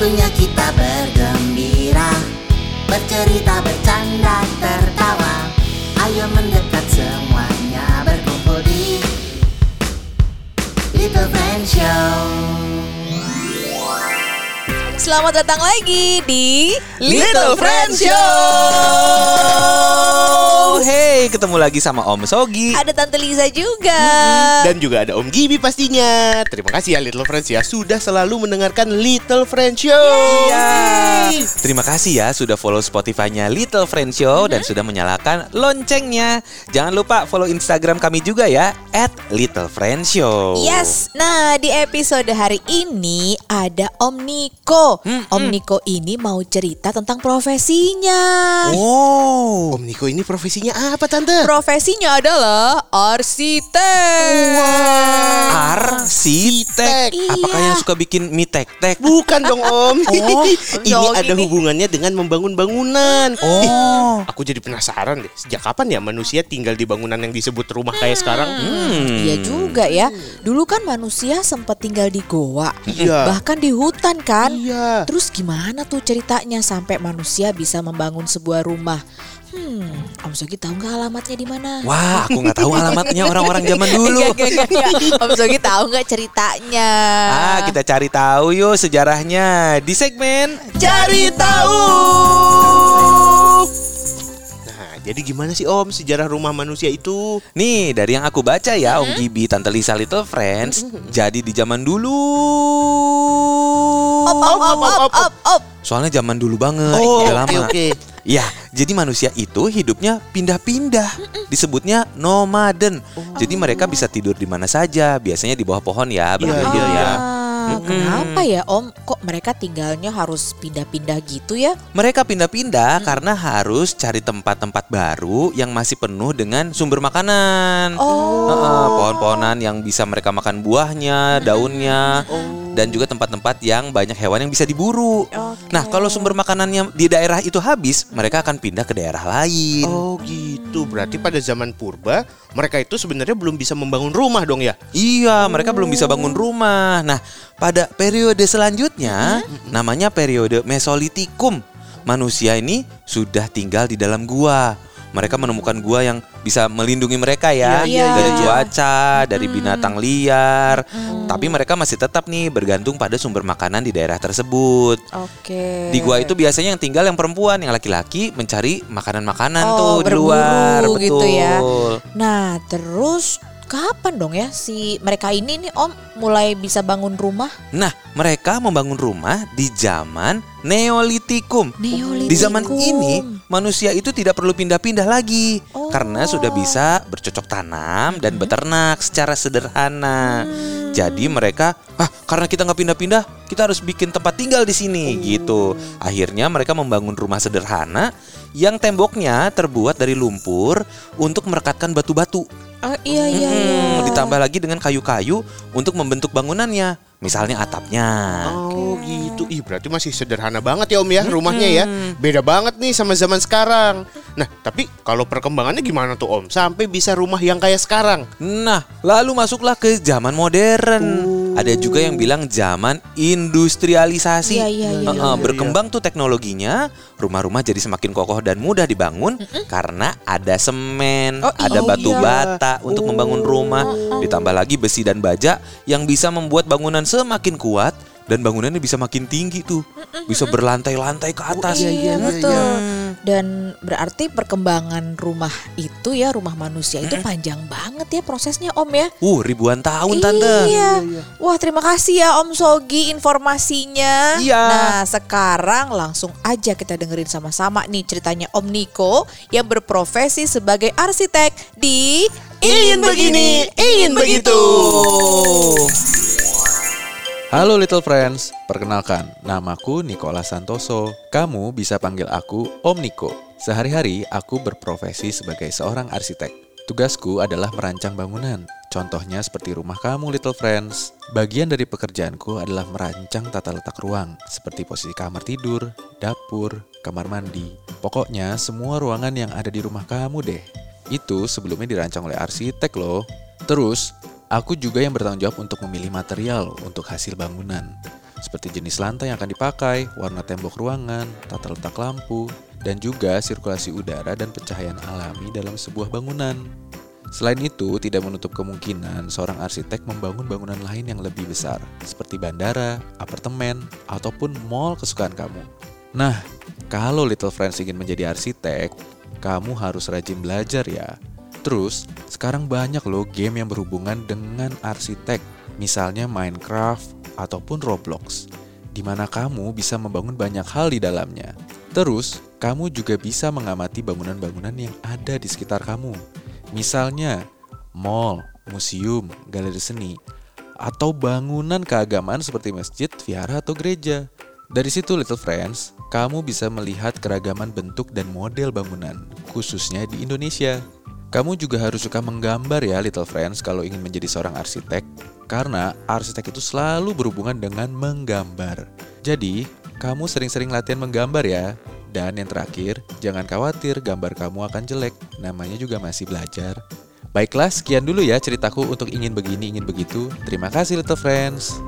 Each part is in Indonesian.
Waktunya kita bergembira. Bercerita, bercanda, tertawa. Ayo mendekat semuanya berkumpul di Little Friend Show. Selamat datang lagi di Little Friend Show. Hey, ketemu lagi sama Om Sogi. Ada Tante Liza juga. Dan juga ada Om Gibi pastinya. Terima kasih ya Little Friends ya sudah selalu mendengarkan Little Friends Show. Iya. Terima kasih ya sudah follow Spotify-nya Little Friend Show dan sudah menyalakan loncengnya. Jangan lupa follow Instagram kami juga ya Little Friend Show. Yes, nah di episode hari ini ada Om Niko. Om Niko ini mau cerita tentang profesinya. Oh. Om Niko ini profesinya apa tante? Profesinya adalah arsitek. Arsitek. Iya. Apakah yang suka bikin mie tek-tek? Bukan dong Om. Oh, ini oh, ada gini. hubungannya dengan membangun bangunan. Oh. Aku jadi penasaran deh. Sejak kapan ya manusia tinggal di bangunan yang disebut rumah kayak sekarang? Hmm. Iya juga ya. Dulu kan manusia sempat tinggal di goa, Iya. bahkan di hutan kan. Iya. Terus gimana tuh ceritanya sampai manusia bisa membangun sebuah rumah? Hmm, Om Sogi tahu nggak alamatnya di mana? Wah, aku nggak tahu alamatnya orang-orang zaman dulu. Enggak, enggak, enggak, enggak. Om Sogi tahu nggak ceritanya? Ah, kita cari tahu yuk sejarahnya di segmen cari tahu. Nah, jadi gimana sih Om sejarah rumah manusia itu? Nih, dari yang aku baca ya, Om Gibi, Tante Lisa Little Friends, jadi di zaman dulu. Op, op, op, op, op, op. Soalnya zaman dulu banget, Oh, udah oke lama. oke. Ya, jadi manusia itu hidupnya pindah-pindah. Disebutnya nomaden. Jadi mereka bisa tidur di mana saja, biasanya di bawah pohon ya, iya, iya. ya. Ah, Kenapa ya Om? Kok mereka tinggalnya harus pindah-pindah gitu ya? Mereka pindah-pindah karena harus cari tempat-tempat baru yang masih penuh dengan sumber makanan. Oh. Heeh, pohon-pohonan yang bisa mereka makan buahnya, daunnya, dan juga tempat-tempat yang banyak hewan yang bisa diburu. Oke. Nah, kalau sumber makanannya di daerah itu habis, mereka akan pindah ke daerah lain. Oh gitu. Berarti pada zaman purba mereka itu sebenarnya belum bisa membangun rumah dong ya? Iya, mereka belum bisa bangun rumah. Nah, pada periode selanjutnya, namanya periode Mesolitikum, manusia ini sudah tinggal di dalam gua. Mereka menemukan gua yang bisa melindungi mereka ya Iya, iya, dari iya. cuaca, dari binatang liar. Tapi mereka masih tetap nih bergantung pada sumber makanan di daerah tersebut. Oke. Di gua itu biasanya yang tinggal yang perempuan, yang laki-laki mencari makanan-makanan Oh, tuh di luar. berburu gitu ya. Betul. Nah, terus kapan dong ya si mereka ini nih Om mulai bisa bangun rumah? Nah, mereka membangun rumah di zaman Neolitikum. Neolitikum. Di zaman ini, manusia itu tidak perlu pindah-pindah lagi Oh. karena sudah bisa bercocok tanam dan beternak secara sederhana. Jadi mereka, ah karena kita nggak pindah-pindah, kita harus bikin tempat tinggal di sini gitu. Akhirnya mereka membangun rumah sederhana yang temboknya terbuat dari lumpur untuk merekatkan batu-batu. Oh, iya iya iya. Ditambah lagi dengan kayu-kayu untuk membentuk bangunannya. Misalnya atapnya. Oh gitu. Ih berarti masih sederhana banget ya Om ya rumahnya ya. Beda banget nih sama zaman sekarang. Nah tapi kalau perkembangannya gimana tuh Om? Sampai bisa rumah yang kayak sekarang. Nah, lalu masuklah ke zaman modern. Ada juga yang bilang zaman industrialisasi. Iya, iya, iya, Heeh, berkembang tuh teknologinya, rumah-rumah jadi semakin kokoh dan mudah dibangun karena ada semen, Oh, ada iya. batu bata untuk membangun rumah, ditambah lagi besi dan baja yang bisa membuat bangunan semakin kuat dan bangunannya bisa makin tinggi tuh. Bisa berlantai-lantai ke atas. Iya, betul. Dan berarti perkembangan rumah itu ya rumah manusia itu panjang banget ya prosesnya Om ya. Uh, ribuan tahun tante. Iya. Wah, terima kasih ya Om Sogi informasinya. Iya. Nah, sekarang langsung aja kita dengerin sama-sama nih ceritanya Om Niko yang berprofesi sebagai arsitek di Ingin begini, ingin begitu. Halo Little Friends, perkenalkan, namaku Nicola Santoso. Kamu bisa panggil aku Om Niko. Sehari-hari aku berprofesi sebagai seorang arsitek. Tugasku adalah merancang bangunan. Contohnya seperti rumah kamu Little Friends. Bagian dari pekerjaanku adalah merancang tata letak ruang, seperti posisi kamar tidur, dapur, kamar mandi. Pokoknya semua ruangan yang ada di rumah kamu deh. Itu sebelumnya dirancang oleh arsitek loh. Terus, aku juga yang bertanggung jawab untuk memilih material untuk hasil bangunan. seperti jenis lantai yang akan dipakai, warna tembok ruangan, tata letak lampu, dan juga sirkulasi udara dan pencahayaan alami dalam sebuah bangunan. Selain itu, tidak menutup kemungkinan seorang arsitek membangun bangunan lain yang lebih besar, seperti bandara, apartemen, ataupun mall kesukaan kamu. Nah, kalau Little Friends ingin menjadi arsitek, kamu harus rajin belajar ya. Terus, sekarang banyak loh game yang berhubungan dengan arsitek, misalnya Minecraft ataupun Roblox, di mana kamu bisa membangun banyak hal di dalamnya. Terus, kamu juga bisa mengamati bangunan-bangunan yang ada di sekitar kamu. Misalnya, mall, museum, galeri seni, atau bangunan keagamaan seperti masjid, vihara, atau gereja. Dari situ, Little Friends, kamu bisa melihat keragaman bentuk dan model bangunan, khususnya di Indonesia. Kamu juga harus suka menggambar ya, Little Friends, kalau ingin menjadi seorang arsitek, karena arsitek itu selalu berhubungan dengan menggambar. Jadi, kamu sering-sering latihan menggambar ya. Dan yang terakhir, jangan khawatir gambar kamu akan jelek, namanya juga masih belajar. Baiklah, sekian dulu ya ceritaku untuk ingin begini, ingin begitu. Terima kasih, Little Friends.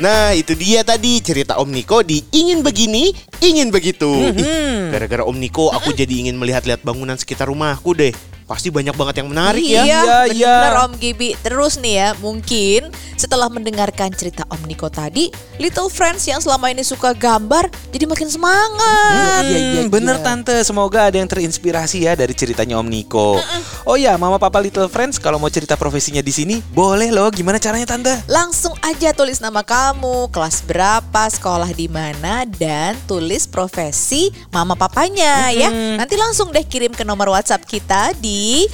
Nah itu dia tadi cerita Om Niko di ingin begini, ingin begitu. Ih, Gara-gara Om Niko aku jadi ingin melihat-lihat bangunan sekitar rumahku deh. Pasti banyak banget yang menarik iya, ya. Iya, iya. bener Om Gibi. Terus nih ya, mungkin setelah mendengarkan cerita Om Niko tadi, Little Friends yang selama ini suka gambar jadi makin semangat. Hmm, bener tante, semoga ada yang terinspirasi ya dari ceritanya Om Niko. Oh ya, Mama Papa Little Friends kalau mau cerita profesinya di sini, boleh loh. Gimana caranya tante? Langsung aja tulis nama kamu, kelas berapa, sekolah di mana, dan tulis profesi mama papanya ya. Nanti langsung deh kirim ke nomor WhatsApp kita di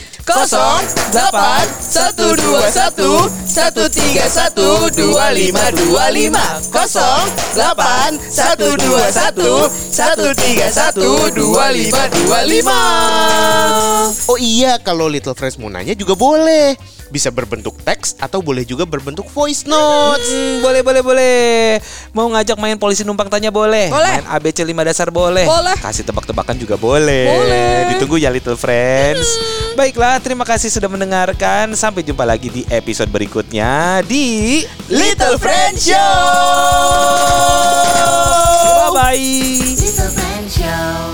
0811 Oh iya, kalau Little Friends mau nanya juga boleh. Bisa berbentuk teks atau boleh juga berbentuk voice notes. Hmm, boleh, boleh, boleh. Mau ngajak main polisi numpang tanya boleh. Boleh. Main ABC 5 dasar boleh. Boleh. Kasih tebak-tebakan juga boleh. Boleh. Ditunggu ya Little Friends. Baiklah, terima kasih sudah mendengarkan. Sampai jumpa lagi di episode berikutnya di di Little Friend Show. Bye bye. Little Friend Show.